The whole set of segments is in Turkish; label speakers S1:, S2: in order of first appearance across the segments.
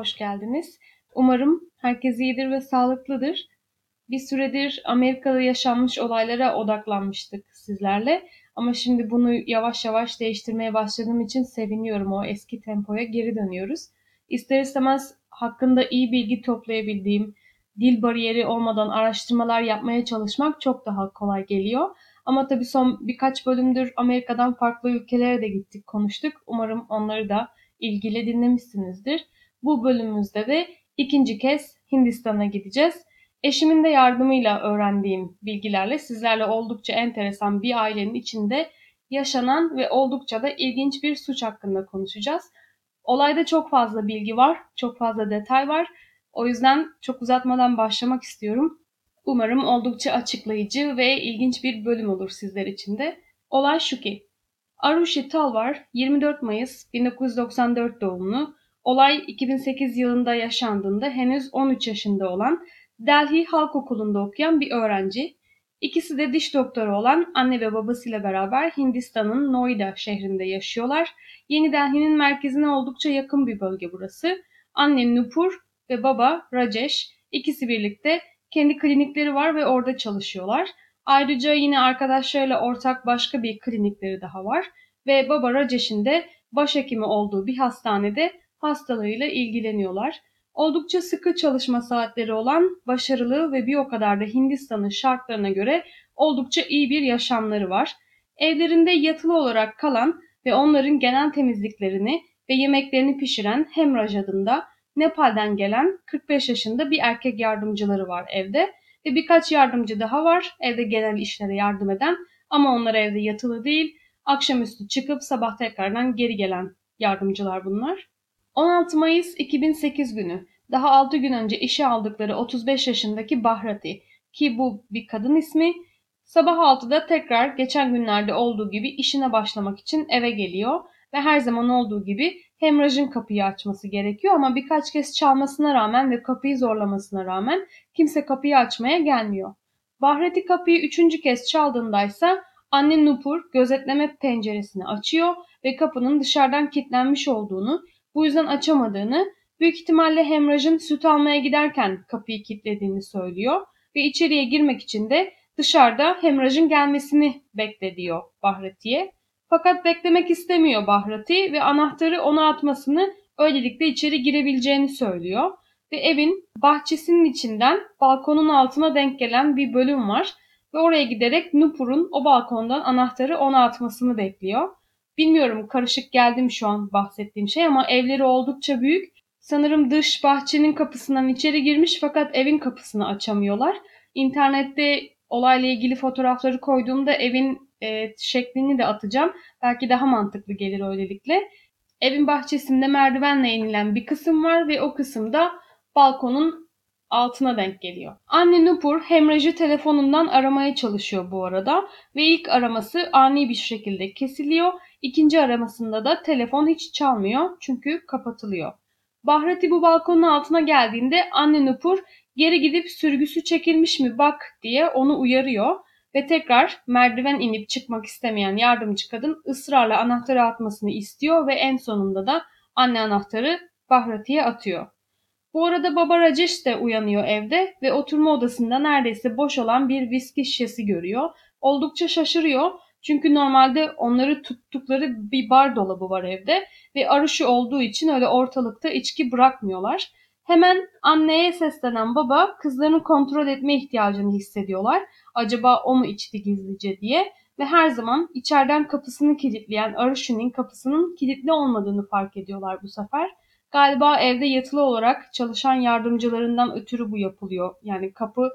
S1: hoş geldiniz. Umarım herkes iyidir ve sağlıklıdır. Bir süredir Amerika'da yaşanmış olaylara odaklanmıştık sizlerle. Ama şimdi bunu yavaş yavaş değiştirmeye başladığım için seviniyorum. O eski tempoya geri dönüyoruz. İster istemez hakkında iyi bilgi toplayabildiğim, dil bariyeri olmadan araştırmalar yapmaya çalışmak çok daha kolay geliyor. Ama tabii son birkaç bölümdür Amerika'dan farklı ülkelere de gittik, konuştuk. Umarım onları da ilgili dinlemişsinizdir. Bu bölümümüzde de ikinci kez Hindistan'a gideceğiz. Eşimin de yardımıyla öğrendiğim bilgilerle sizlerle oldukça enteresan bir ailenin içinde yaşanan ve oldukça da ilginç bir suç hakkında konuşacağız. Olayda çok fazla bilgi var, çok fazla detay var. O yüzden çok uzatmadan başlamak istiyorum. Umarım oldukça açıklayıcı ve ilginç bir bölüm olur sizler için de. Olay şu ki, Arushi Talvar 24 Mayıs 1994 doğumlu, olay 2008 yılında yaşandığında henüz 13 yaşında olan Delhi Halk Okulu'nda okuyan bir öğrenci. İkisi de diş doktoru olan anne ve babasıyla beraber Hindistan'ın Noida şehrinde yaşıyorlar. Yeni Delhi'nin merkezine oldukça yakın bir bölge burası. Anne Nupur ve baba Rajesh ikisi birlikte kendi klinikleri var ve orada çalışıyorlar. Ayrıca yine arkadaşlarıyla ortak başka bir klinikleri daha var ve baba Rajesh'in de başhekimi olduğu bir hastanede hastalarıyla ilgileniyorlar. Oldukça sıkı çalışma saatleri olan, başarılı ve bir o kadar da Hindistan'ın şartlarına göre oldukça iyi bir yaşamları var. Evlerinde yatılı olarak kalan ve onların genel temizliklerini ve yemeklerini pişiren Hemraj adında Nepal'den gelen 45 yaşında bir erkek yardımcıları var evde ve birkaç yardımcı daha var evde genel işlere yardım eden ama onlar evde yatılı değil, akşamüstü çıkıp sabah tekrardan geri gelen yardımcılar bunlar. 16 Mayıs 2008 günü daha 6 gün önce işe aldıkları 35 yaşındaki Bahrati ki bu bir kadın ismi sabah 6'da tekrar geçen günlerde olduğu gibi işine başlamak için eve geliyor ve her zaman olduğu gibi hemrajın kapıyı açması gerekiyor ama birkaç kez çalmasına rağmen ve kapıyı zorlamasına rağmen kimse kapıyı açmaya gelmiyor. Bahreti kapıyı üçüncü kez çaldığındaysa anne Nupur gözetleme penceresini açıyor ve kapının dışarıdan kilitlenmiş olduğunu, bu yüzden açamadığını, büyük ihtimalle hemrajın süt almaya giderken kapıyı kilitlediğini söylüyor ve içeriye girmek için de dışarıda hemrajın gelmesini beklediyor Bahreti'ye. Fakat beklemek istemiyor Bahrati ve anahtarı ona atmasını öylelikle içeri girebileceğini söylüyor. Ve evin bahçesinin içinden balkonun altına denk gelen bir bölüm var. Ve oraya giderek Nupur'un o balkondan anahtarı ona atmasını bekliyor. Bilmiyorum karışık geldim şu an bahsettiğim şey ama evleri oldukça büyük. Sanırım dış bahçenin kapısından içeri girmiş fakat evin kapısını açamıyorlar. İnternette olayla ilgili fotoğrafları koyduğumda evin e, şeklini de atacağım. Belki daha mantıklı gelir öylelikle. Evin bahçesinde merdivenle inilen bir kısım var ve o kısımda balkonun altına denk geliyor. Anne Nupur hemrajı telefonundan aramaya çalışıyor bu arada ve ilk araması ani bir şekilde kesiliyor. İkinci aramasında da telefon hiç çalmıyor çünkü kapatılıyor. Bahrati bu balkonun altına geldiğinde anne Nupur geri gidip sürgüsü çekilmiş mi bak diye onu uyarıyor ve tekrar merdiven inip çıkmak istemeyen yardımcı kadın ısrarla anahtarı atmasını istiyor ve en sonunda da anne anahtarı Bahrati'ye atıyor. Bu arada baba Rajesh de uyanıyor evde ve oturma odasında neredeyse boş olan bir viski şişesi görüyor. Oldukça şaşırıyor çünkü normalde onları tuttukları bir bar dolabı var evde ve arışı olduğu için öyle ortalıkta içki bırakmıyorlar. Hemen anneye seslenen baba kızlarını kontrol etme ihtiyacını hissediyorlar. Acaba o mu içti gizlice diye ve her zaman içeriden kapısını kilitleyen Arushi'nin kapısının kilitli olmadığını fark ediyorlar bu sefer. Galiba evde yatılı olarak çalışan yardımcılarından ötürü bu yapılıyor. Yani kapı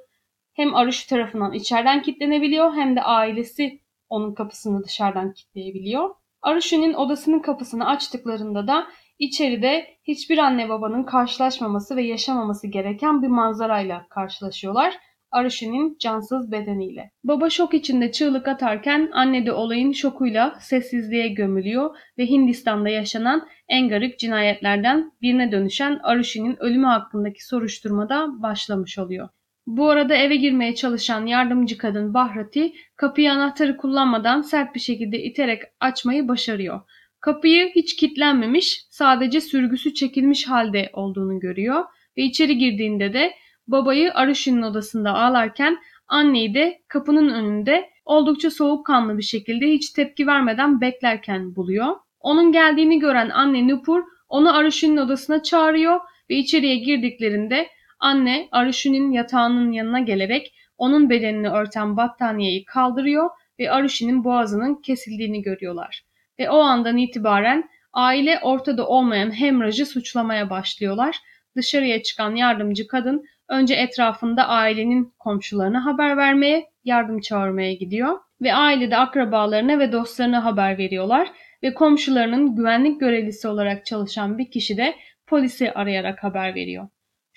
S1: hem Arushi tarafından içeriden kilitlenebiliyor hem de ailesi onun kapısını dışarıdan kilitleyebiliyor. Arushi'nin odasının kapısını açtıklarında da içeride hiçbir anne babanın karşılaşmaması ve yaşamaması gereken bir manzarayla karşılaşıyorlar. Arushi'nin cansız bedeniyle. Baba şok içinde çığlık atarken anne de olayın şokuyla sessizliğe gömülüyor ve Hindistan'da yaşanan en garip cinayetlerden birine dönüşen Arushi'nin ölümü hakkındaki soruşturmada başlamış oluyor. Bu arada eve girmeye çalışan yardımcı kadın Bahrati kapıyı anahtarı kullanmadan sert bir şekilde iterek açmayı başarıyor. Kapıyı hiç kilitlenmemiş, sadece sürgüsü çekilmiş halde olduğunu görüyor ve içeri girdiğinde de babayı Arushi'nin odasında ağlarken anneyi de kapının önünde oldukça soğukkanlı bir şekilde hiç tepki vermeden beklerken buluyor. Onun geldiğini gören anne Nupur onu Arushi'nin odasına çağırıyor ve içeriye girdiklerinde anne Arushi'nin yatağının yanına gelerek onun bedenini örten battaniyeyi kaldırıyor ve Arushi'nin boğazının kesildiğini görüyorlar. Ve o andan itibaren aile ortada olmayan Hemraj'ı suçlamaya başlıyorlar. Dışarıya çıkan yardımcı kadın önce etrafında ailenin komşularına haber vermeye, yardım çağırmaya gidiyor ve ailede akrabalarına ve dostlarına haber veriyorlar ve komşularının güvenlik görevlisi olarak çalışan bir kişi de polisi arayarak haber veriyor.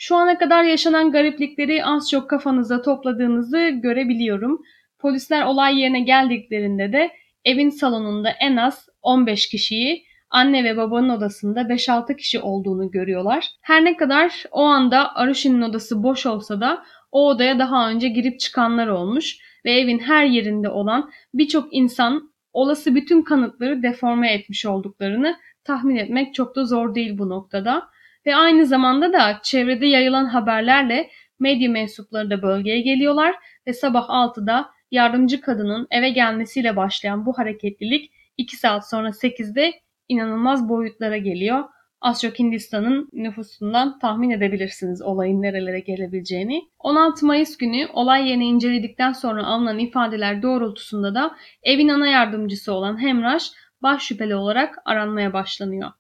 S1: Şu ana kadar yaşanan gariplikleri az çok kafanızda topladığınızı görebiliyorum. Polisler olay yerine geldiklerinde de evin salonunda en az 15 kişiyi, anne ve babanın odasında 5-6 kişi olduğunu görüyorlar. Her ne kadar o anda Arushi'nin odası boş olsa da o odaya daha önce girip çıkanlar olmuş ve evin her yerinde olan birçok insan olası bütün kanıtları deforme etmiş olduklarını tahmin etmek çok da zor değil bu noktada. Ve aynı zamanda da çevrede yayılan haberlerle medya mensupları da bölgeye geliyorlar ve sabah 6'da yardımcı kadının eve gelmesiyle başlayan bu hareketlilik 2 saat sonra 8'de inanılmaz boyutlara geliyor. Az çok Hindistan'ın nüfusundan tahmin edebilirsiniz olayın nerelere gelebileceğini. 16 Mayıs günü olay yerini inceledikten sonra alınan ifadeler doğrultusunda da evin ana yardımcısı olan Hemraş baş şüpheli olarak aranmaya başlanıyor.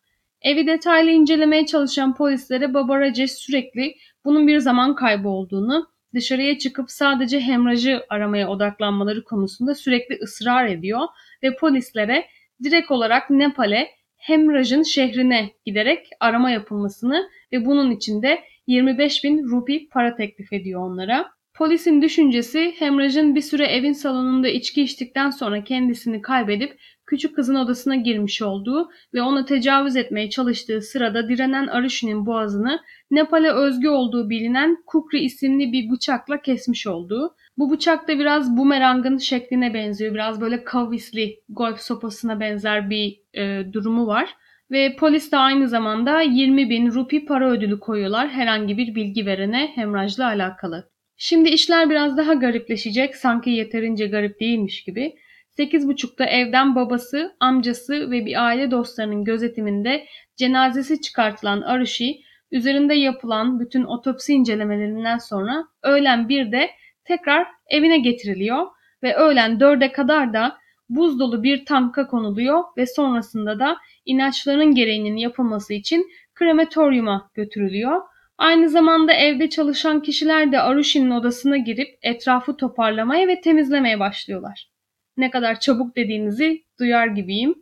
S1: Evi detaylı incelemeye çalışan polislere Baba Rajesh sürekli bunun bir zaman kaybı olduğunu, dışarıya çıkıp sadece hemrajı aramaya odaklanmaları konusunda sürekli ısrar ediyor ve polislere direkt olarak Nepal'e hemrajın şehrine giderek arama yapılmasını ve bunun için de 25 bin rupi para teklif ediyor onlara. Polisin düşüncesi hemrajın bir süre evin salonunda içki içtikten sonra kendisini kaybedip küçük kızın odasına girmiş olduğu ve ona tecavüz etmeye çalıştığı sırada direnen Arushi'nin boğazını Nepal'e özgü olduğu bilinen Kukri isimli bir bıçakla kesmiş olduğu. Bu bıçak da biraz bumerangın şekline benziyor. Biraz böyle kavisli golf sopasına benzer bir e, durumu var. Ve polis de aynı zamanda 20 bin rupi para ödülü koyuyorlar herhangi bir bilgi verene hemrajla alakalı. Şimdi işler biraz daha garipleşecek sanki yeterince garip değilmiş gibi. 8.30'da evden babası, amcası ve bir aile dostlarının gözetiminde cenazesi çıkartılan Arushi, üzerinde yapılan bütün otopsi incelemelerinden sonra öğlen 1'de tekrar evine getiriliyor ve öğlen 4'e kadar da buz dolu bir tanka konuluyor ve sonrasında da inançların gereğinin yapılması için krematoryuma götürülüyor. Aynı zamanda evde çalışan kişiler de Arushi'nin odasına girip etrafı toparlamaya ve temizlemeye başlıyorlar ne kadar çabuk dediğinizi duyar gibiyim.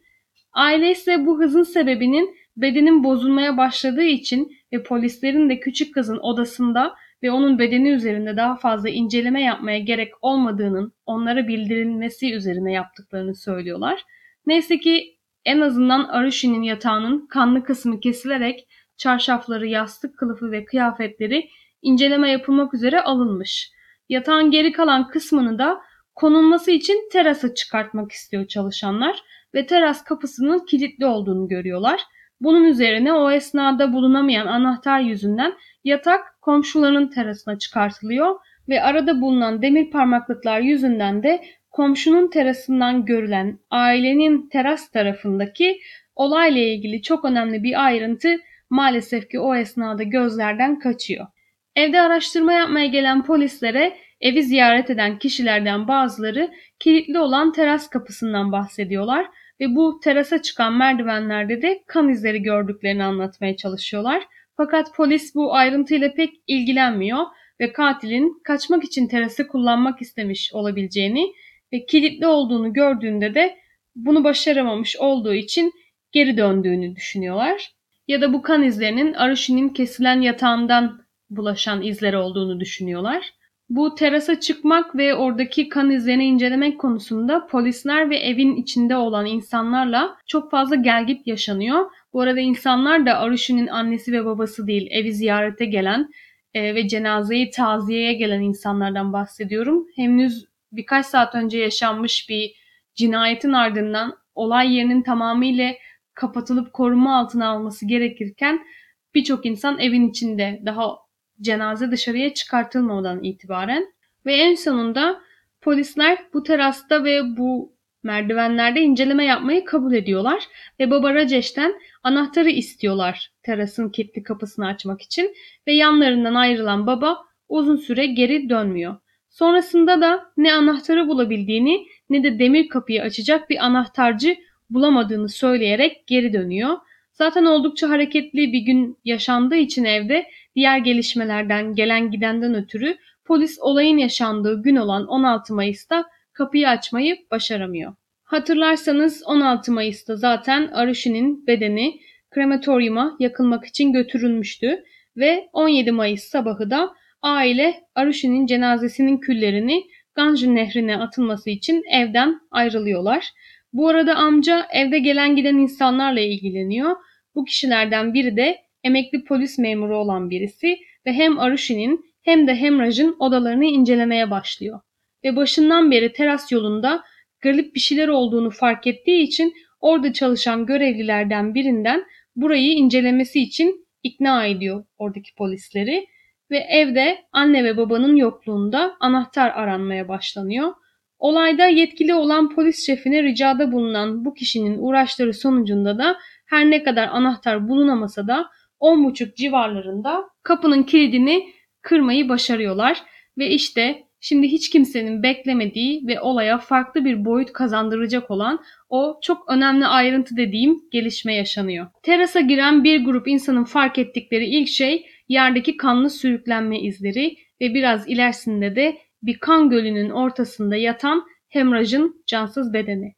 S1: Aile ise bu hızın sebebinin bedenin bozulmaya başladığı için ve polislerin de küçük kızın odasında ve onun bedeni üzerinde daha fazla inceleme yapmaya gerek olmadığının onlara bildirilmesi üzerine yaptıklarını söylüyorlar. Neyse ki en azından Arushi'nin yatağının kanlı kısmı kesilerek çarşafları, yastık kılıfı ve kıyafetleri inceleme yapılmak üzere alınmış. Yatağın geri kalan kısmını da konulması için terasa çıkartmak istiyor çalışanlar ve teras kapısının kilitli olduğunu görüyorlar. Bunun üzerine o esnada bulunamayan anahtar yüzünden yatak komşularının terasına çıkartılıyor ve arada bulunan demir parmaklıklar yüzünden de komşunun terasından görülen ailenin teras tarafındaki olayla ilgili çok önemli bir ayrıntı maalesef ki o esnada gözlerden kaçıyor. Evde araştırma yapmaya gelen polislere Evi ziyaret eden kişilerden bazıları kilitli olan teras kapısından bahsediyorlar ve bu terasa çıkan merdivenlerde de kan izleri gördüklerini anlatmaya çalışıyorlar. Fakat polis bu ayrıntıyla pek ilgilenmiyor ve katilin kaçmak için terası kullanmak istemiş olabileceğini ve kilitli olduğunu gördüğünde de bunu başaramamış olduğu için geri döndüğünü düşünüyorlar. Ya da bu kan izlerinin Arushi'nin kesilen yatağından bulaşan izler olduğunu düşünüyorlar. Bu terasa çıkmak ve oradaki kan izlerini incelemek konusunda polisler ve evin içinde olan insanlarla çok fazla gelgit yaşanıyor. Bu arada insanlar da Aruşu'nun annesi ve babası değil, evi ziyarete gelen e, ve cenazeyi taziyeye gelen insanlardan bahsediyorum. Henüz birkaç saat önce yaşanmış bir cinayetin ardından olay yerinin tamamıyla kapatılıp koruma altına alması gerekirken birçok insan evin içinde daha cenaze dışarıya çıkartılmadan itibaren ve en sonunda polisler bu terasta ve bu merdivenlerde inceleme yapmayı kabul ediyorlar ve Baba Rajeş'ten anahtarı istiyorlar terasın kilitli kapısını açmak için ve yanlarından ayrılan baba uzun süre geri dönmüyor. Sonrasında da ne anahtarı bulabildiğini ne de demir kapıyı açacak bir anahtarcı bulamadığını söyleyerek geri dönüyor. Zaten oldukça hareketli bir gün yaşandığı için evde diğer gelişmelerden gelen gidenden ötürü polis olayın yaşandığı gün olan 16 Mayıs'ta kapıyı açmayı başaramıyor. Hatırlarsanız 16 Mayıs'ta zaten Arushi'nin bedeni krematoryuma yakılmak için götürülmüştü ve 17 Mayıs sabahı da aile Arushi'nin cenazesinin küllerini Ganj nehrine atılması için evden ayrılıyorlar. Bu arada amca evde gelen giden insanlarla ilgileniyor. Bu kişilerden biri de emekli polis memuru olan birisi ve hem Arushi'nin hem de Hemraj'ın odalarını incelemeye başlıyor. Ve başından beri teras yolunda garip bir şeyler olduğunu fark ettiği için orada çalışan görevlilerden birinden burayı incelemesi için ikna ediyor oradaki polisleri ve evde anne ve babanın yokluğunda anahtar aranmaya başlanıyor. Olayda yetkili olan polis şefine ricada bulunan bu kişinin uğraşları sonucunda da her ne kadar anahtar bulunamasa da 10.30 civarlarında kapının kilidini kırmayı başarıyorlar ve işte şimdi hiç kimsenin beklemediği ve olaya farklı bir boyut kazandıracak olan o çok önemli ayrıntı dediğim gelişme yaşanıyor. Terasa giren bir grup insanın fark ettikleri ilk şey yerdeki kanlı sürüklenme izleri ve biraz ilerisinde de bir kan gölünün ortasında yatan hemrajın cansız bedeni.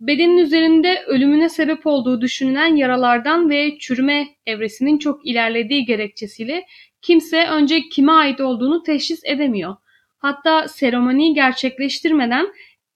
S1: Bedenin üzerinde ölümüne sebep olduğu düşünülen yaralardan ve çürüme evresinin çok ilerlediği gerekçesiyle kimse önce kime ait olduğunu teşhis edemiyor. Hatta seremoniyi gerçekleştirmeden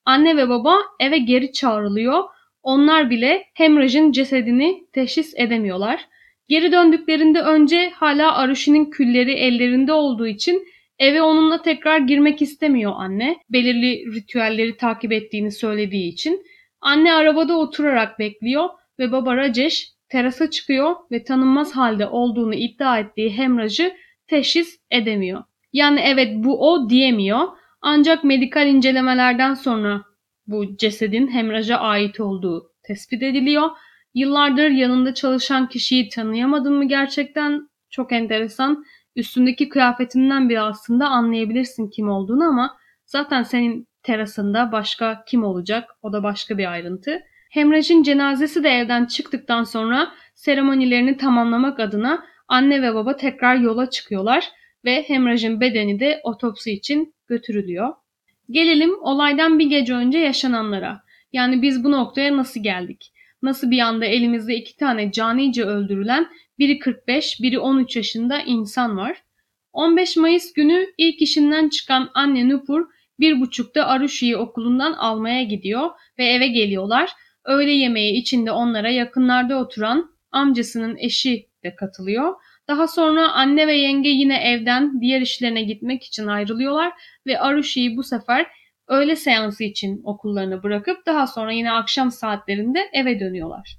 S1: anne ve baba eve geri çağrılıyor. Onlar bile hemrajın cesedini teşhis edemiyorlar. Geri döndüklerinde önce hala Arushi'nin külleri ellerinde olduğu için eve onunla tekrar girmek istemiyor anne. Belirli ritüelleri takip ettiğini söylediği için. Anne arabada oturarak bekliyor ve baba Rajesh terasa çıkıyor ve tanınmaz halde olduğunu iddia ettiği hemrajı teşhis edemiyor. Yani evet bu o diyemiyor. Ancak medikal incelemelerden sonra bu cesedin hemraja ait olduğu tespit ediliyor. Yıllardır yanında çalışan kişiyi tanıyamadın mı gerçekten? Çok enteresan. Üstündeki kıyafetinden bile aslında anlayabilirsin kim olduğunu ama zaten senin terasında başka kim olacak? O da başka bir ayrıntı. Hemraj'ın cenazesi de evden çıktıktan sonra seremonilerini tamamlamak adına anne ve baba tekrar yola çıkıyorlar ve Hemraj'ın bedeni de otopsi için götürülüyor. Gelelim olaydan bir gece önce yaşananlara. Yani biz bu noktaya nasıl geldik? Nasıl bir anda elimizde iki tane canice öldürülen biri 45, biri 13 yaşında insan var. 15 Mayıs günü ilk işinden çıkan anne Nupur bir buçukta Arushi'yi okulundan almaya gidiyor ve eve geliyorlar. Öğle yemeği içinde onlara yakınlarda oturan amcasının eşi de katılıyor. Daha sonra anne ve yenge yine evden diğer işlerine gitmek için ayrılıyorlar ve Arushi'yi bu sefer öğle seansı için okullarını bırakıp daha sonra yine akşam saatlerinde eve dönüyorlar.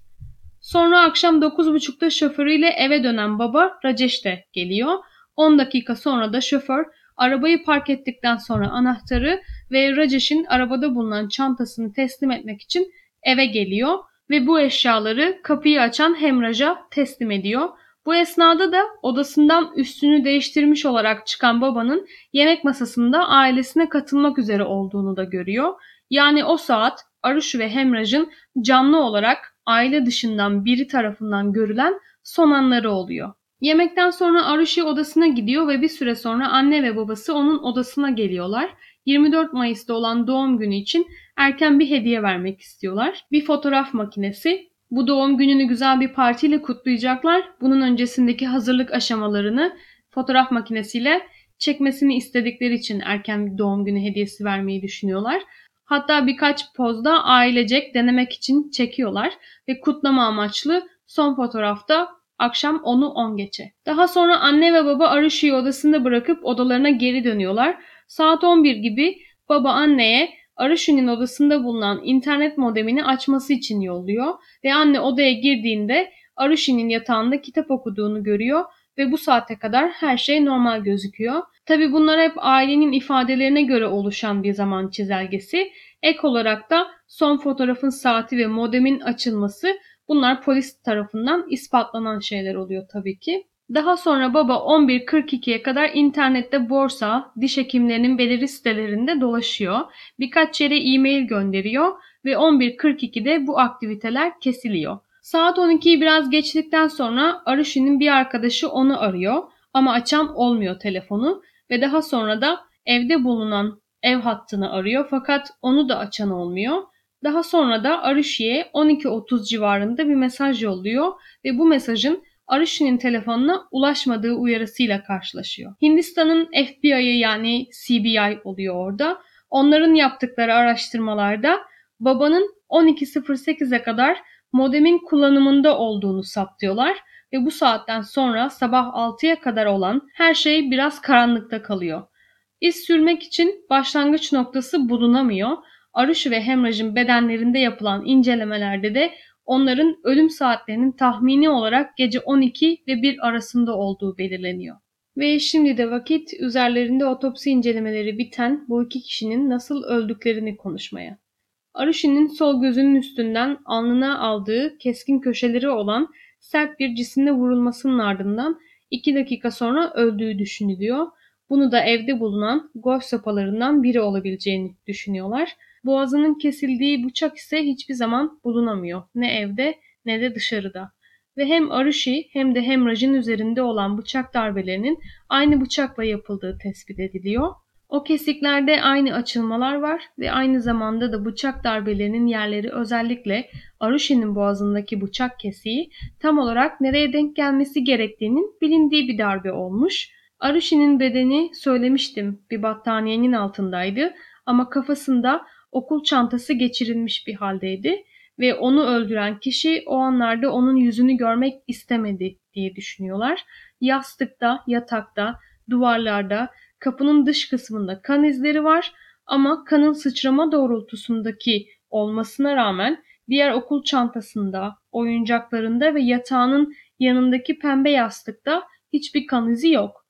S1: Sonra akşam 9.30'da şoförüyle eve dönen baba Rajesh de geliyor. 10 dakika sonra da şoför arabayı park ettikten sonra anahtarı ve Rajesh'in arabada bulunan çantasını teslim etmek için eve geliyor ve bu eşyaları kapıyı açan Hemraj'a teslim ediyor. Bu esnada da odasından üstünü değiştirmiş olarak çıkan babanın yemek masasında ailesine katılmak üzere olduğunu da görüyor. Yani o saat Aruş ve Hemraj'ın canlı olarak aile dışından biri tarafından görülen son anları oluyor. Yemekten sonra Arushi odasına gidiyor ve bir süre sonra anne ve babası onun odasına geliyorlar. 24 Mayıs'ta olan doğum günü için erken bir hediye vermek istiyorlar. Bir fotoğraf makinesi bu doğum gününü güzel bir partiyle kutlayacaklar. Bunun öncesindeki hazırlık aşamalarını fotoğraf makinesiyle çekmesini istedikleri için erken bir doğum günü hediyesi vermeyi düşünüyorlar. Hatta birkaç pozda ailecek denemek için çekiyorlar ve kutlama amaçlı son fotoğrafta akşam 10'u 10 geçe. Daha sonra anne ve baba Arushi'yi odasında bırakıp odalarına geri dönüyorlar. Saat 11 gibi baba anneye Aruşin'in odasında bulunan internet modemini açması için yolluyor ve anne odaya girdiğinde Aruşin'in yatağında kitap okuduğunu görüyor ve bu saate kadar her şey normal gözüküyor. Tabi bunlar hep ailenin ifadelerine göre oluşan bir zaman çizelgesi. Ek olarak da son fotoğrafın saati ve modemin açılması bunlar polis tarafından ispatlanan şeyler oluyor tabii ki. Daha sonra baba 11.42'ye kadar internette borsa, diş hekimlerinin belirli sitelerinde dolaşıyor. Birkaç yere e-mail gönderiyor ve 11.42'de bu aktiviteler kesiliyor. Saat 12'yi biraz geçtikten sonra Aruşi'nin bir arkadaşı onu arıyor ama açan olmuyor telefonu ve daha sonra da evde bulunan ev hattını arıyor fakat onu da açan olmuyor. Daha sonra da Aruşi'ye 12.30 civarında bir mesaj yolluyor ve bu mesajın Aruşi'nin telefonuna ulaşmadığı uyarısıyla karşılaşıyor. Hindistan'ın FBI'ı yani CBI oluyor orada. Onların yaptıkları araştırmalarda babanın 12.08'e kadar modemin kullanımında olduğunu saptıyorlar ve bu saatten sonra sabah 6'ya kadar olan her şey biraz karanlıkta kalıyor. İz sürmek için başlangıç noktası bulunamıyor. Aruşu ve Hemraj'ın bedenlerinde yapılan incelemelerde de onların ölüm saatlerinin tahmini olarak gece 12 ve 1 arasında olduğu belirleniyor. Ve şimdi de vakit üzerlerinde otopsi incelemeleri biten bu iki kişinin nasıl öldüklerini konuşmaya. Aruşi'nin sol gözünün üstünden alnına aldığı keskin köşeleri olan sert bir cisimle vurulmasının ardından 2 dakika sonra öldüğü düşünülüyor. Bunu da evde bulunan golf sopalarından biri olabileceğini düşünüyorlar. Boğazının kesildiği bıçak ise hiçbir zaman bulunamıyor. Ne evde ne de dışarıda. Ve hem Arushi hem de Hemraj'ın üzerinde olan bıçak darbelerinin aynı bıçakla yapıldığı tespit ediliyor. O kesiklerde aynı açılmalar var ve aynı zamanda da bıçak darbelerinin yerleri özellikle Arushi'nin boğazındaki bıçak kesiği tam olarak nereye denk gelmesi gerektiğinin bilindiği bir darbe olmuş. Arushi'nin bedeni söylemiştim bir battaniyenin altındaydı ama kafasında okul çantası geçirilmiş bir haldeydi ve onu öldüren kişi o anlarda onun yüzünü görmek istemedi diye düşünüyorlar. Yastıkta, yatakta, duvarlarda, kapının dış kısmında kan izleri var ama kanın sıçrama doğrultusundaki olmasına rağmen diğer okul çantasında, oyuncaklarında ve yatağının yanındaki pembe yastıkta hiçbir kan izi yok.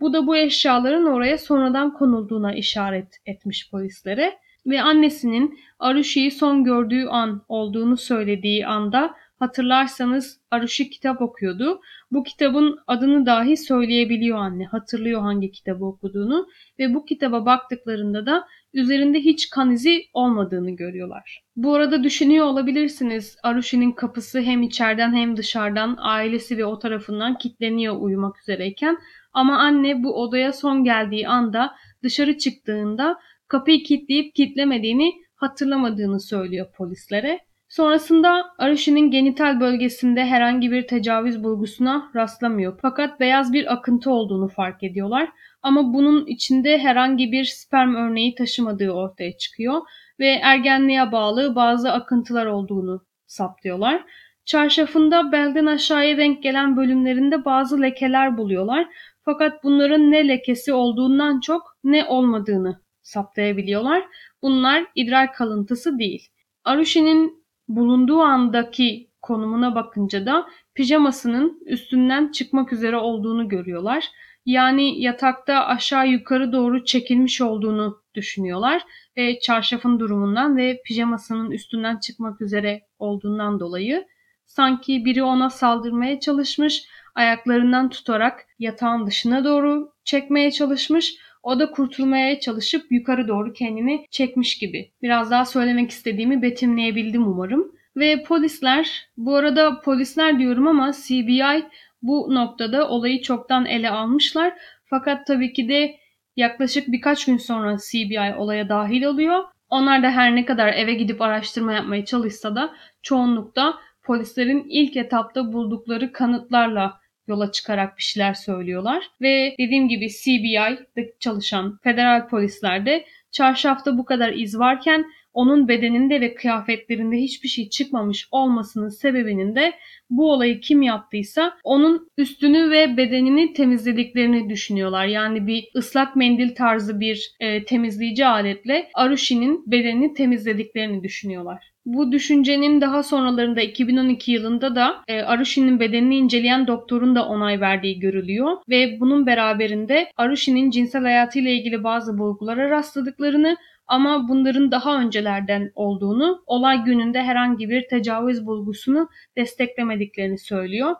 S1: Bu da bu eşyaların oraya sonradan konulduğuna işaret etmiş polislere ve annesinin Arushi'yi son gördüğü an olduğunu söylediği anda hatırlarsanız Arushi kitap okuyordu. Bu kitabın adını dahi söyleyebiliyor anne. Hatırlıyor hangi kitabı okuduğunu ve bu kitaba baktıklarında da üzerinde hiç kan izi olmadığını görüyorlar. Bu arada düşünüyor olabilirsiniz Arushi'nin kapısı hem içeriden hem dışarıdan ailesi ve o tarafından kilitleniyor uyumak üzereyken ama anne bu odaya son geldiği anda dışarı çıktığında kapıyı kilitleyip kilitlemediğini hatırlamadığını söylüyor polislere. Sonrasında Arushi'nin genital bölgesinde herhangi bir tecavüz bulgusuna rastlamıyor. Fakat beyaz bir akıntı olduğunu fark ediyorlar. Ama bunun içinde herhangi bir sperm örneği taşımadığı ortaya çıkıyor ve ergenliğe bağlı bazı akıntılar olduğunu saptıyorlar. Çarşafında belden aşağıya denk gelen bölümlerinde bazı lekeler buluyorlar. Fakat bunların ne lekesi olduğundan çok ne olmadığını saptayabiliyorlar. Bunlar idrar kalıntısı değil. Arushi'nin bulunduğu andaki konumuna bakınca da pijamasının üstünden çıkmak üzere olduğunu görüyorlar. Yani yatakta aşağı yukarı doğru çekilmiş olduğunu düşünüyorlar ve çarşafın durumundan ve pijamasının üstünden çıkmak üzere olduğundan dolayı sanki biri ona saldırmaya çalışmış, ayaklarından tutarak yatağın dışına doğru çekmeye çalışmış o da kurtulmaya çalışıp yukarı doğru kendini çekmiş gibi. Biraz daha söylemek istediğimi betimleyebildim umarım. Ve polisler, bu arada polisler diyorum ama CBI bu noktada olayı çoktan ele almışlar. Fakat tabii ki de yaklaşık birkaç gün sonra CBI olaya dahil oluyor. Onlar da her ne kadar eve gidip araştırma yapmaya çalışsa da çoğunlukta polislerin ilk etapta buldukları kanıtlarla yola çıkarak bir şeyler söylüyorlar. Ve dediğim gibi CBI'de çalışan federal polislerde çarşafta bu kadar iz varken onun bedeninde ve kıyafetlerinde hiçbir şey çıkmamış olmasının sebebinin de bu olayı kim yaptıysa onun üstünü ve bedenini temizlediklerini düşünüyorlar. Yani bir ıslak mendil tarzı bir e, temizleyici aletle Arushi'nin bedenini temizlediklerini düşünüyorlar. Bu düşüncenin daha sonralarında 2012 yılında da e, Arushi'nin bedenini inceleyen doktorun da onay verdiği görülüyor ve bunun beraberinde Arushi'nin cinsel hayatıyla ilgili bazı bulgulara rastladıklarını ama bunların daha öncelerden olduğunu, olay gününde herhangi bir tecavüz bulgusunu desteklemediklerini söylüyor.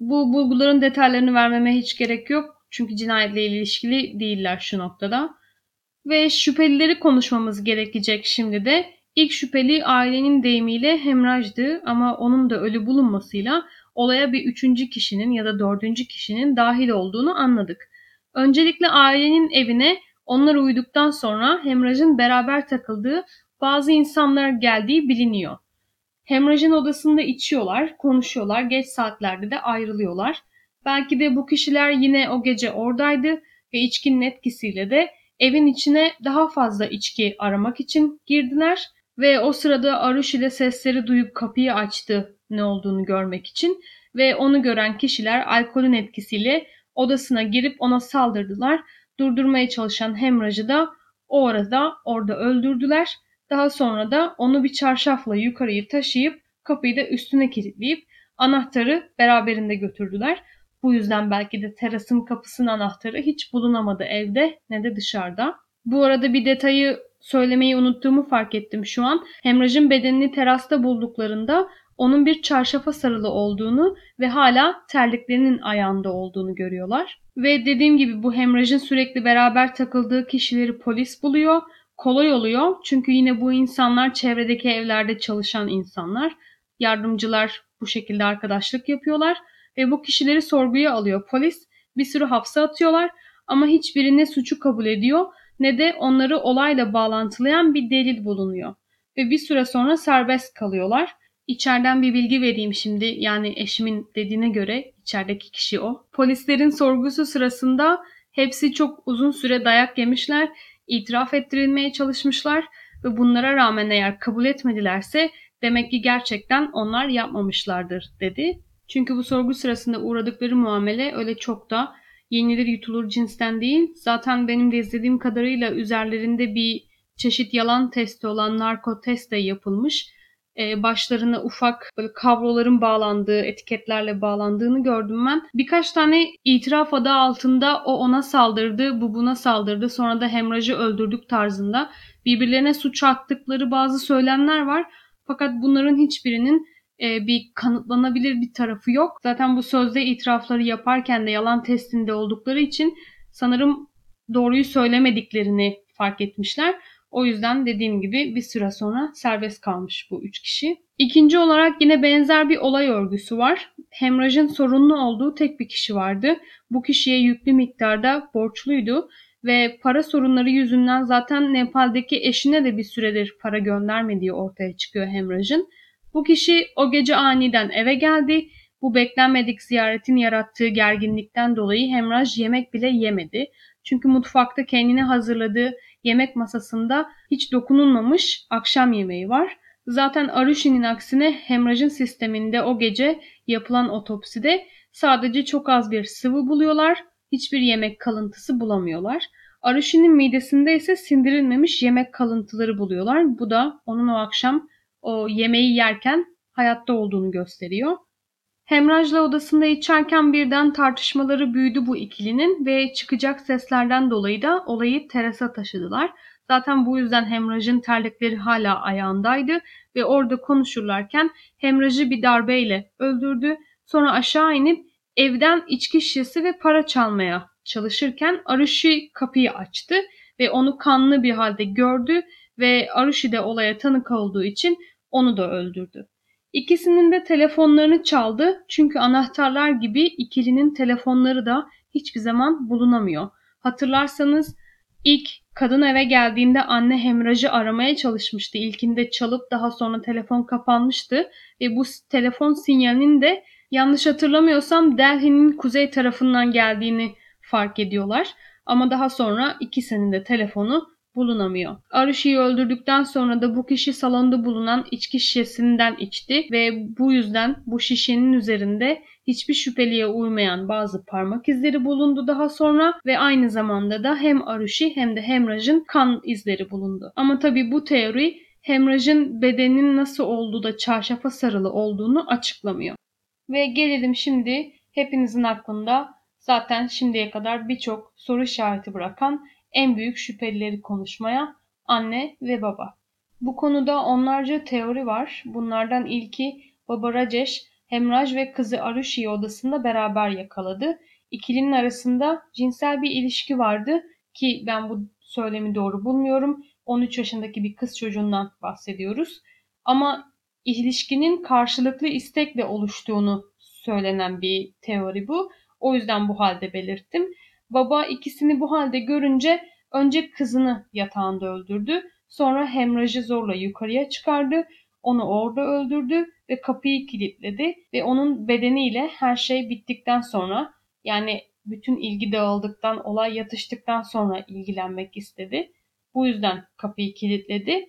S1: Bu bulguların detaylarını vermeme hiç gerek yok. Çünkü cinayetle ilişkili değiller şu noktada. Ve şüphelileri konuşmamız gerekecek şimdi de. İlk şüpheli ailenin deyimiyle hemrajdı ama onun da ölü bulunmasıyla olaya bir üçüncü kişinin ya da dördüncü kişinin dahil olduğunu anladık. Öncelikle ailenin evine onlar uyuduktan sonra hemrajın beraber takıldığı bazı insanlar geldiği biliniyor. Hemrajın odasında içiyorlar, konuşuyorlar, geç saatlerde de ayrılıyorlar. Belki de bu kişiler yine o gece oradaydı ve içkinin etkisiyle de evin içine daha fazla içki aramak için girdiler ve o sırada Aruş ile sesleri duyup kapıyı açtı ne olduğunu görmek için ve onu gören kişiler alkolün etkisiyle odasına girip ona saldırdılar Durdurmaya çalışan Hemraj'ı da o arada orada öldürdüler. Daha sonra da onu bir çarşafla yukarıyı taşıyıp kapıyı da üstüne kilitleyip anahtarı beraberinde götürdüler. Bu yüzden belki de terasın kapısının anahtarı hiç bulunamadı evde ne de dışarıda. Bu arada bir detayı söylemeyi unuttuğumu fark ettim şu an. Hemraj'ın bedenini terasta bulduklarında onun bir çarşafa sarılı olduğunu ve hala terliklerinin ayağında olduğunu görüyorlar. Ve dediğim gibi bu hemrajın sürekli beraber takıldığı kişileri polis buluyor. Kolay oluyor çünkü yine bu insanlar çevredeki evlerde çalışan insanlar. Yardımcılar bu şekilde arkadaşlık yapıyorlar ve bu kişileri sorguya alıyor polis. Bir sürü hapse atıyorlar ama hiçbiri ne suçu kabul ediyor ne de onları olayla bağlantılayan bir delil bulunuyor. Ve bir süre sonra serbest kalıyorlar. İçeriden bir bilgi vereyim şimdi. Yani eşimin dediğine göre içerideki kişi o. Polislerin sorgusu sırasında hepsi çok uzun süre dayak yemişler, itiraf ettirilmeye çalışmışlar ve bunlara rağmen eğer kabul etmedilerse demek ki gerçekten onlar yapmamışlardır dedi. Çünkü bu sorgu sırasında uğradıkları muamele öyle çok da yenilir yutulur cinsten değil. Zaten benim de izlediğim kadarıyla üzerlerinde bir çeşit yalan testi olan narko test de yapılmış e, başlarına ufak böyle kabloların bağlandığı, etiketlerle bağlandığını gördüm ben. Birkaç tane itiraf adı altında o ona saldırdı, bu buna saldırdı, sonra da hemrajı öldürdük tarzında birbirlerine suç attıkları bazı söylemler var. Fakat bunların hiçbirinin e, bir kanıtlanabilir bir tarafı yok. Zaten bu sözde itirafları yaparken de yalan testinde oldukları için sanırım doğruyu söylemediklerini fark etmişler. O yüzden dediğim gibi bir süre sonra serbest kalmış bu üç kişi. İkinci olarak yine benzer bir olay örgüsü var. Hemrajın sorunlu olduğu tek bir kişi vardı. Bu kişiye yüklü miktarda borçluydu ve para sorunları yüzünden zaten Nepal'deki eşine de bir süredir para göndermediği ortaya çıkıyor Hemraj'ın. Bu kişi o gece aniden eve geldi. Bu beklenmedik ziyaretin yarattığı gerginlikten dolayı Hemraj yemek bile yemedi. Çünkü mutfakta kendine hazırladığı yemek masasında hiç dokunulmamış akşam yemeği var. Zaten Arushi'nin aksine hemrajın sisteminde o gece yapılan otopside sadece çok az bir sıvı buluyorlar. Hiçbir yemek kalıntısı bulamıyorlar. Arushi'nin midesinde ise sindirilmemiş yemek kalıntıları buluyorlar. Bu da onun o akşam o yemeği yerken hayatta olduğunu gösteriyor. Hemraj'la odasında içerken birden tartışmaları büyüdü bu ikilinin ve çıkacak seslerden dolayı da olayı terasa taşıdılar. Zaten bu yüzden Hemraj'ın terlikleri hala ayağındaydı ve orada konuşurlarken Hemraj'ı bir darbeyle öldürdü. Sonra aşağı inip evden içki şişesi ve para çalmaya çalışırken Arushi kapıyı açtı ve onu kanlı bir halde gördü ve Arushi de olaya tanık olduğu için onu da öldürdü. İkisinin de telefonlarını çaldı çünkü anahtarlar gibi ikilinin telefonları da hiçbir zaman bulunamıyor. Hatırlarsanız ilk kadın eve geldiğinde anne hemrajı aramaya çalışmıştı. İlkinde çalıp daha sonra telefon kapanmıştı ve bu telefon sinyalinin de yanlış hatırlamıyorsam Delhi'nin kuzey tarafından geldiğini fark ediyorlar. Ama daha sonra ikisinin de telefonu bulunamıyor. Arushi'yi öldürdükten sonra da bu kişi salonda bulunan içki şişesinden içti ve bu yüzden bu şişenin üzerinde hiçbir şüpheliye uymayan bazı parmak izleri bulundu daha sonra ve aynı zamanda da hem Arushi hem de Hemraj'ın kan izleri bulundu. Ama tabi bu teori Hemraj'ın bedeninin nasıl olduğu da çarşafa sarılı olduğunu açıklamıyor. Ve gelelim şimdi hepinizin aklında zaten şimdiye kadar birçok soru işareti bırakan en büyük şüphelileri konuşmaya anne ve baba. Bu konuda onlarca teori var. Bunlardan ilki Baba Rajesh, Hemraj ve kızı Arushi'yi odasında beraber yakaladı. İkilinin arasında cinsel bir ilişki vardı ki ben bu söylemi doğru bulmuyorum. 13 yaşındaki bir kız çocuğundan bahsediyoruz. Ama ilişkinin karşılıklı istekle oluştuğunu söylenen bir teori bu. O yüzden bu halde belirttim. Baba ikisini bu halde görünce önce kızını yatağında öldürdü. Sonra hemrajı zorla yukarıya çıkardı. Onu orada öldürdü ve kapıyı kilitledi ve onun bedeniyle her şey bittikten sonra yani bütün ilgi dağıldıktan, olay yatıştıktan sonra ilgilenmek istedi. Bu yüzden kapıyı kilitledi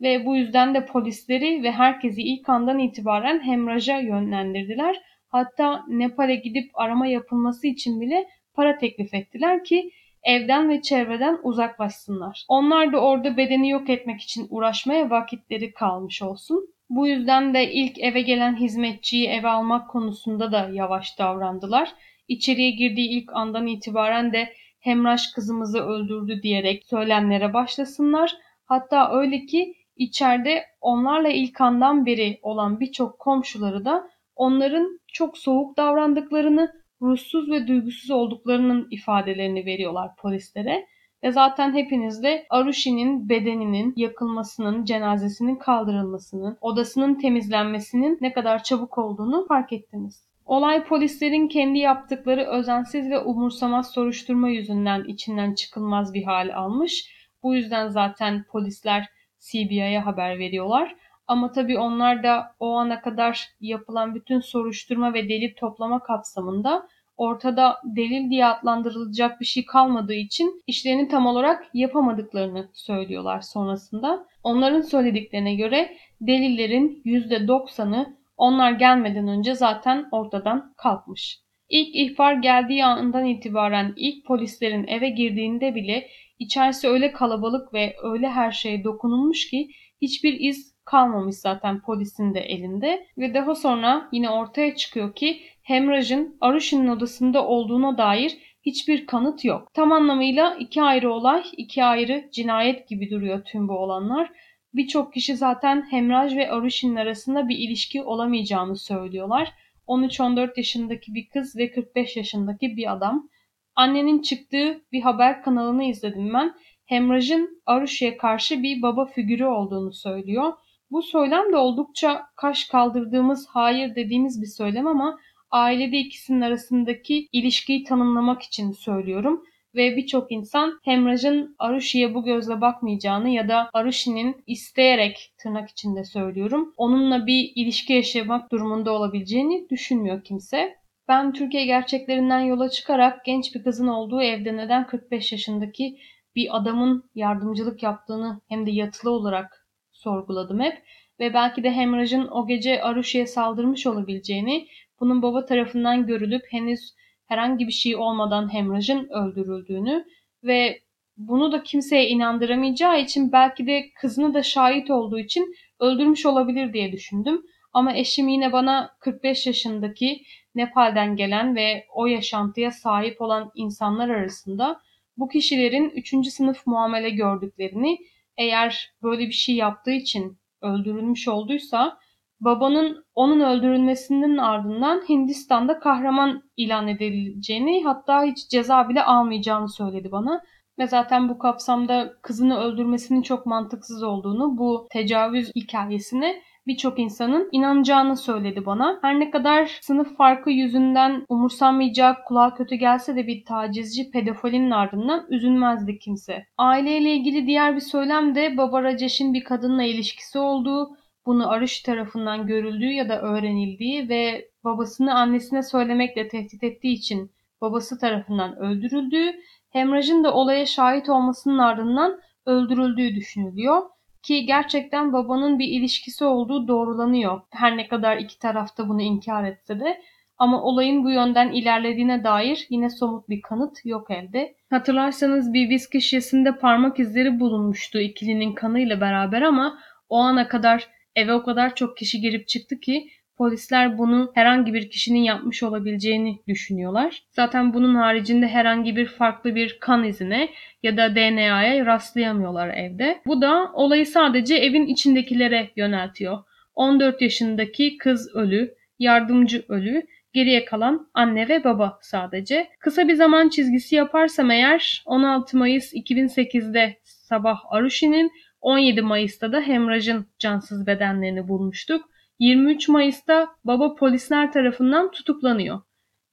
S1: ve bu yüzden de polisleri ve herkesi ilk andan itibaren hemraja yönlendirdiler. Hatta Nepal'e gidip arama yapılması için bile para teklif ettiler ki evden ve çevreden uzaklaşsınlar. Onlar da orada bedeni yok etmek için uğraşmaya vakitleri kalmış olsun. Bu yüzden de ilk eve gelen hizmetçiyi eve almak konusunda da yavaş davrandılar. İçeriye girdiği ilk andan itibaren de Hemraş kızımızı öldürdü diyerek söylemlere başlasınlar. Hatta öyle ki içeride onlarla ilk andan beri olan birçok komşuları da onların çok soğuk davrandıklarını, ruhsuz ve duygusuz olduklarının ifadelerini veriyorlar polislere. Ve zaten hepiniz de Arushi'nin bedeninin yakılmasının, cenazesinin kaldırılmasının, odasının temizlenmesinin ne kadar çabuk olduğunu fark ettiniz. Olay polislerin kendi yaptıkları özensiz ve umursamaz soruşturma yüzünden içinden çıkılmaz bir hal almış. Bu yüzden zaten polisler CBI'ye haber veriyorlar. Ama tabii onlar da o ana kadar yapılan bütün soruşturma ve delil toplama kapsamında ortada delil diye adlandırılacak bir şey kalmadığı için işlerini tam olarak yapamadıklarını söylüyorlar sonrasında. Onların söylediklerine göre delillerin %90'ı onlar gelmeden önce zaten ortadan kalkmış. İlk ihbar geldiği andan itibaren ilk polislerin eve girdiğinde bile içerisi öyle kalabalık ve öyle her şeye dokunulmuş ki hiçbir iz kalmamış zaten polisin de elinde. Ve daha sonra yine ortaya çıkıyor ki Hemraj'ın Arushi'nin odasında olduğuna dair hiçbir kanıt yok. Tam anlamıyla iki ayrı olay, iki ayrı cinayet gibi duruyor tüm bu olanlar. Birçok kişi zaten Hemraj ve Arushi'nin arasında bir ilişki olamayacağını söylüyorlar. 13-14 yaşındaki bir kız ve 45 yaşındaki bir adam. Annenin çıktığı bir haber kanalını izledim ben. Hemraj'ın Arushi'ye karşı bir baba figürü olduğunu söylüyor. Bu söylem de oldukça kaş kaldırdığımız, hayır dediğimiz bir söylem ama ailede ikisinin arasındaki ilişkiyi tanımlamak için söylüyorum ve birçok insan Hemraj'ın Arushi'ye bu gözle bakmayacağını ya da Arushi'nin isteyerek tırnak içinde söylüyorum onunla bir ilişki yaşamak durumunda olabileceğini düşünmüyor kimse. Ben Türkiye gerçeklerinden yola çıkarak genç bir kızın olduğu evde neden 45 yaşındaki bir adamın yardımcılık yaptığını hem de yatılı olarak sorguladım hep. Ve belki de Hemraj'ın o gece Arushi'ye saldırmış olabileceğini, bunun baba tarafından görülüp henüz herhangi bir şey olmadan hemorajın öldürüldüğünü ve bunu da kimseye inandıramayacağı için belki de kızını da şahit olduğu için öldürmüş olabilir diye düşündüm. Ama eşim yine bana 45 yaşındaki Nepal'den gelen ve o yaşantıya sahip olan insanlar arasında bu kişilerin 3. sınıf muamele gördüklerini eğer böyle bir şey yaptığı için öldürülmüş olduysa babanın onun öldürülmesinin ardından Hindistan'da kahraman ilan edileceğini hatta hiç ceza bile almayacağını söyledi bana. Ve zaten bu kapsamda kızını öldürmesinin çok mantıksız olduğunu, bu tecavüz hikayesine birçok insanın inanacağını söyledi bana. Her ne kadar sınıf farkı yüzünden umursanmayacak, kulağa kötü gelse de bir tacizci pedofilinin ardından üzülmezdi kimse. Aileyle ilgili diğer bir söylem de Baba Rajesh'in bir kadınla ilişkisi olduğu, bunu Arış tarafından görüldüğü ya da öğrenildiği ve babasını annesine söylemekle tehdit ettiği için babası tarafından öldürüldüğü, Hemraj'ın da olaya şahit olmasının ardından öldürüldüğü düşünülüyor ki gerçekten babanın bir ilişkisi olduğu doğrulanıyor. Her ne kadar iki tarafta bunu inkar etse de ama olayın bu yönden ilerlediğine dair yine somut bir kanıt yok elde. Hatırlarsanız bir viski şişesinde parmak izleri bulunmuştu ikilinin kanıyla beraber ama o ana kadar eve o kadar çok kişi girip çıktı ki Polisler bunu herhangi bir kişinin yapmış olabileceğini düşünüyorlar. Zaten bunun haricinde herhangi bir farklı bir kan izine ya da DNA'ya rastlayamıyorlar evde. Bu da olayı sadece evin içindekilere yöneltiyor. 14 yaşındaki kız ölü, yardımcı ölü, geriye kalan anne ve baba sadece. Kısa bir zaman çizgisi yaparsam eğer 16 Mayıs 2008'de sabah Arushi'nin 17 Mayıs'ta da Hemraj'ın cansız bedenlerini bulmuştuk. 23 Mayıs'ta baba polisler tarafından tutuklanıyor.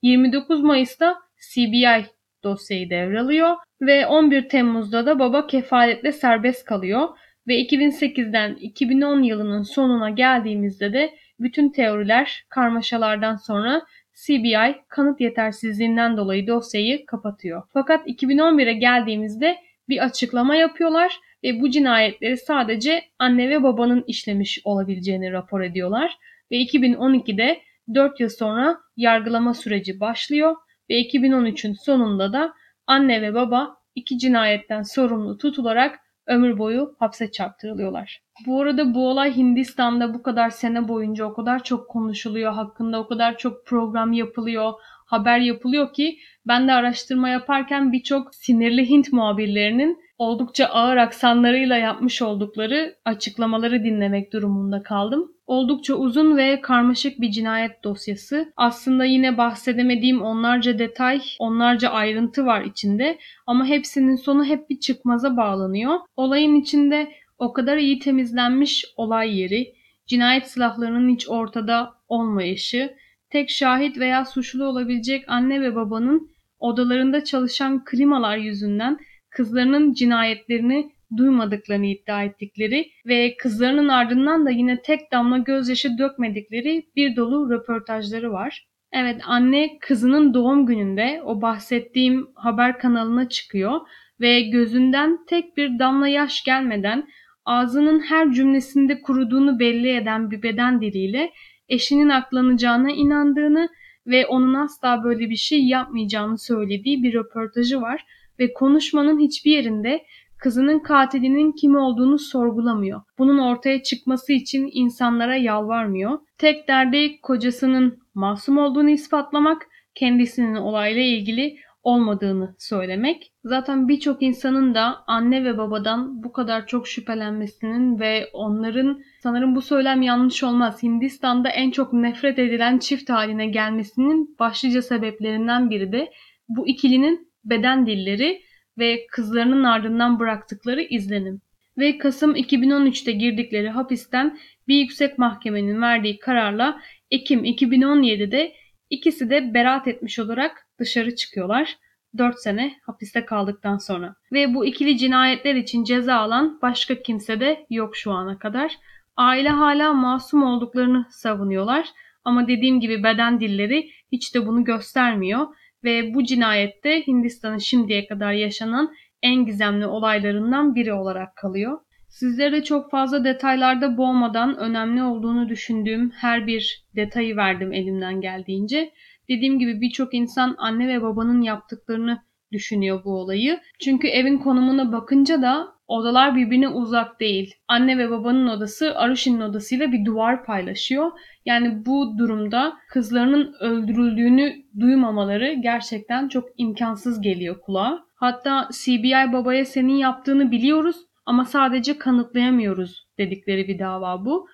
S1: 29 Mayıs'ta CBI dosyayı devralıyor ve 11 Temmuz'da da baba kefaletle serbest kalıyor ve 2008'den 2010 yılının sonuna geldiğimizde de bütün teoriler karmaşalardan sonra CBI kanıt yetersizliğinden dolayı dosyayı kapatıyor. Fakat 2011'e geldiğimizde bir açıklama yapıyorlar ve bu cinayetleri sadece anne ve babanın işlemiş olabileceğini rapor ediyorlar. Ve 2012'de 4 yıl sonra yargılama süreci başlıyor ve 2013'ün sonunda da anne ve baba iki cinayetten sorumlu tutularak ömür boyu hapse çarptırılıyorlar. Bu arada bu olay Hindistan'da bu kadar sene boyunca o kadar çok konuşuluyor, hakkında o kadar çok program yapılıyor, haber yapılıyor ki ben de araştırma yaparken birçok sinirli Hint muhabirlerinin oldukça ağır aksanlarıyla yapmış oldukları açıklamaları dinlemek durumunda kaldım. Oldukça uzun ve karmaşık bir cinayet dosyası. Aslında yine bahsedemediğim onlarca detay, onlarca ayrıntı var içinde ama hepsinin sonu hep bir çıkmaza bağlanıyor. Olayın içinde o kadar iyi temizlenmiş olay yeri, cinayet silahlarının hiç ortada olmayışı, tek şahit veya suçlu olabilecek anne ve babanın odalarında çalışan klimalar yüzünden kızlarının cinayetlerini duymadıklarını iddia ettikleri ve kızlarının ardından da yine tek damla gözyaşı dökmedikleri bir dolu röportajları var. Evet anne kızının doğum gününde o bahsettiğim haber kanalına çıkıyor ve gözünden tek bir damla yaş gelmeden ağzının her cümlesinde kuruduğunu belli eden bir beden diliyle eşinin aklanacağına inandığını ve onun asla böyle bir şey yapmayacağını söylediği bir röportajı var ve konuşmanın hiçbir yerinde kızının katilinin kim olduğunu sorgulamıyor. Bunun ortaya çıkması için insanlara yalvarmıyor. Tek derdi kocasının masum olduğunu ispatlamak, kendisinin olayla ilgili olmadığını söylemek. Zaten birçok insanın da anne ve babadan bu kadar çok şüphelenmesinin ve onların sanırım bu söylem yanlış olmaz. Hindistan'da en çok nefret edilen çift haline gelmesinin başlıca sebeplerinden biri de bu ikilinin beden dilleri ve kızlarının ardından bıraktıkları izlenim. Ve Kasım 2013'te girdikleri hapisten bir yüksek mahkemenin verdiği kararla Ekim 2017'de ikisi de beraat etmiş olarak dışarı çıkıyorlar. 4 sene hapiste kaldıktan sonra. Ve bu ikili cinayetler için ceza alan başka kimse de yok şu ana kadar. Aile hala masum olduklarını savunuyorlar ama dediğim gibi beden dilleri hiç de bunu göstermiyor ve bu cinayette Hindistan'ın şimdiye kadar yaşanan en gizemli olaylarından biri olarak kalıyor. Sizlere çok fazla detaylarda boğmadan önemli olduğunu düşündüğüm her bir detayı verdim elimden geldiğince. Dediğim gibi birçok insan anne ve babanın yaptıklarını düşünüyor bu olayı. Çünkü evin konumuna bakınca da odalar birbirine uzak değil. Anne ve babanın odası Arushi'nin odasıyla bir duvar paylaşıyor. Yani bu durumda kızlarının öldürüldüğünü duymamaları gerçekten çok imkansız geliyor kulağa. Hatta CBI babaya senin yaptığını biliyoruz ama sadece kanıtlayamıyoruz dedikleri bir dava bu.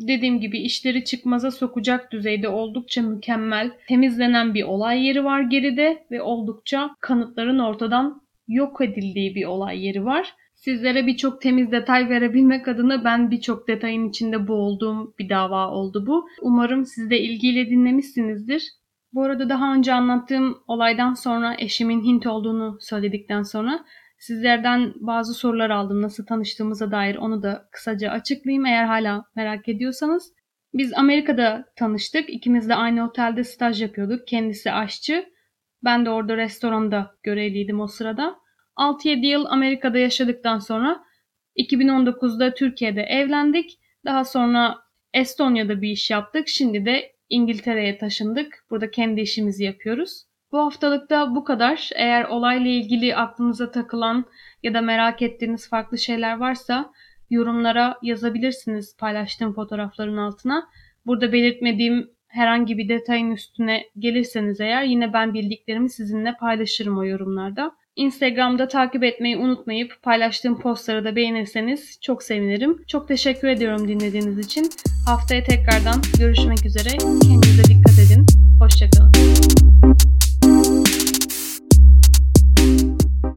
S1: Dediğim gibi işleri çıkmaza sokacak düzeyde oldukça mükemmel, temizlenen bir olay yeri var geride ve oldukça kanıtların ortadan yok edildiği bir olay yeri var. Sizlere birçok temiz detay verebilmek adına ben birçok detayın içinde boğulduğum bir dava oldu bu. Umarım siz de ilgiyle dinlemişsinizdir. Bu arada daha önce anlattığım olaydan sonra eşimin Hint olduğunu söyledikten sonra Sizlerden bazı sorular aldım nasıl tanıştığımıza dair onu da kısaca açıklayayım eğer hala merak ediyorsanız. Biz Amerika'da tanıştık. İkimiz de aynı otelde staj yapıyorduk. Kendisi aşçı. Ben de orada restoranda görevliydim o sırada. 6-7 yıl Amerika'da yaşadıktan sonra 2019'da Türkiye'de evlendik. Daha sonra Estonya'da bir iş yaptık. Şimdi de İngiltere'ye taşındık. Burada kendi işimizi yapıyoruz. Bu haftalıkta bu kadar. Eğer olayla ilgili aklınıza takılan ya da merak ettiğiniz farklı şeyler varsa yorumlara yazabilirsiniz paylaştığım fotoğrafların altına. Burada belirtmediğim herhangi bir detayın üstüne gelirseniz eğer yine ben bildiklerimi sizinle paylaşırım o yorumlarda. Instagram'da takip etmeyi unutmayıp paylaştığım postları da beğenirseniz çok sevinirim. Çok teşekkür ediyorum dinlediğiniz için. Haftaya tekrardan görüşmek üzere. Kendinize dikkat edin. Hoşçakalın.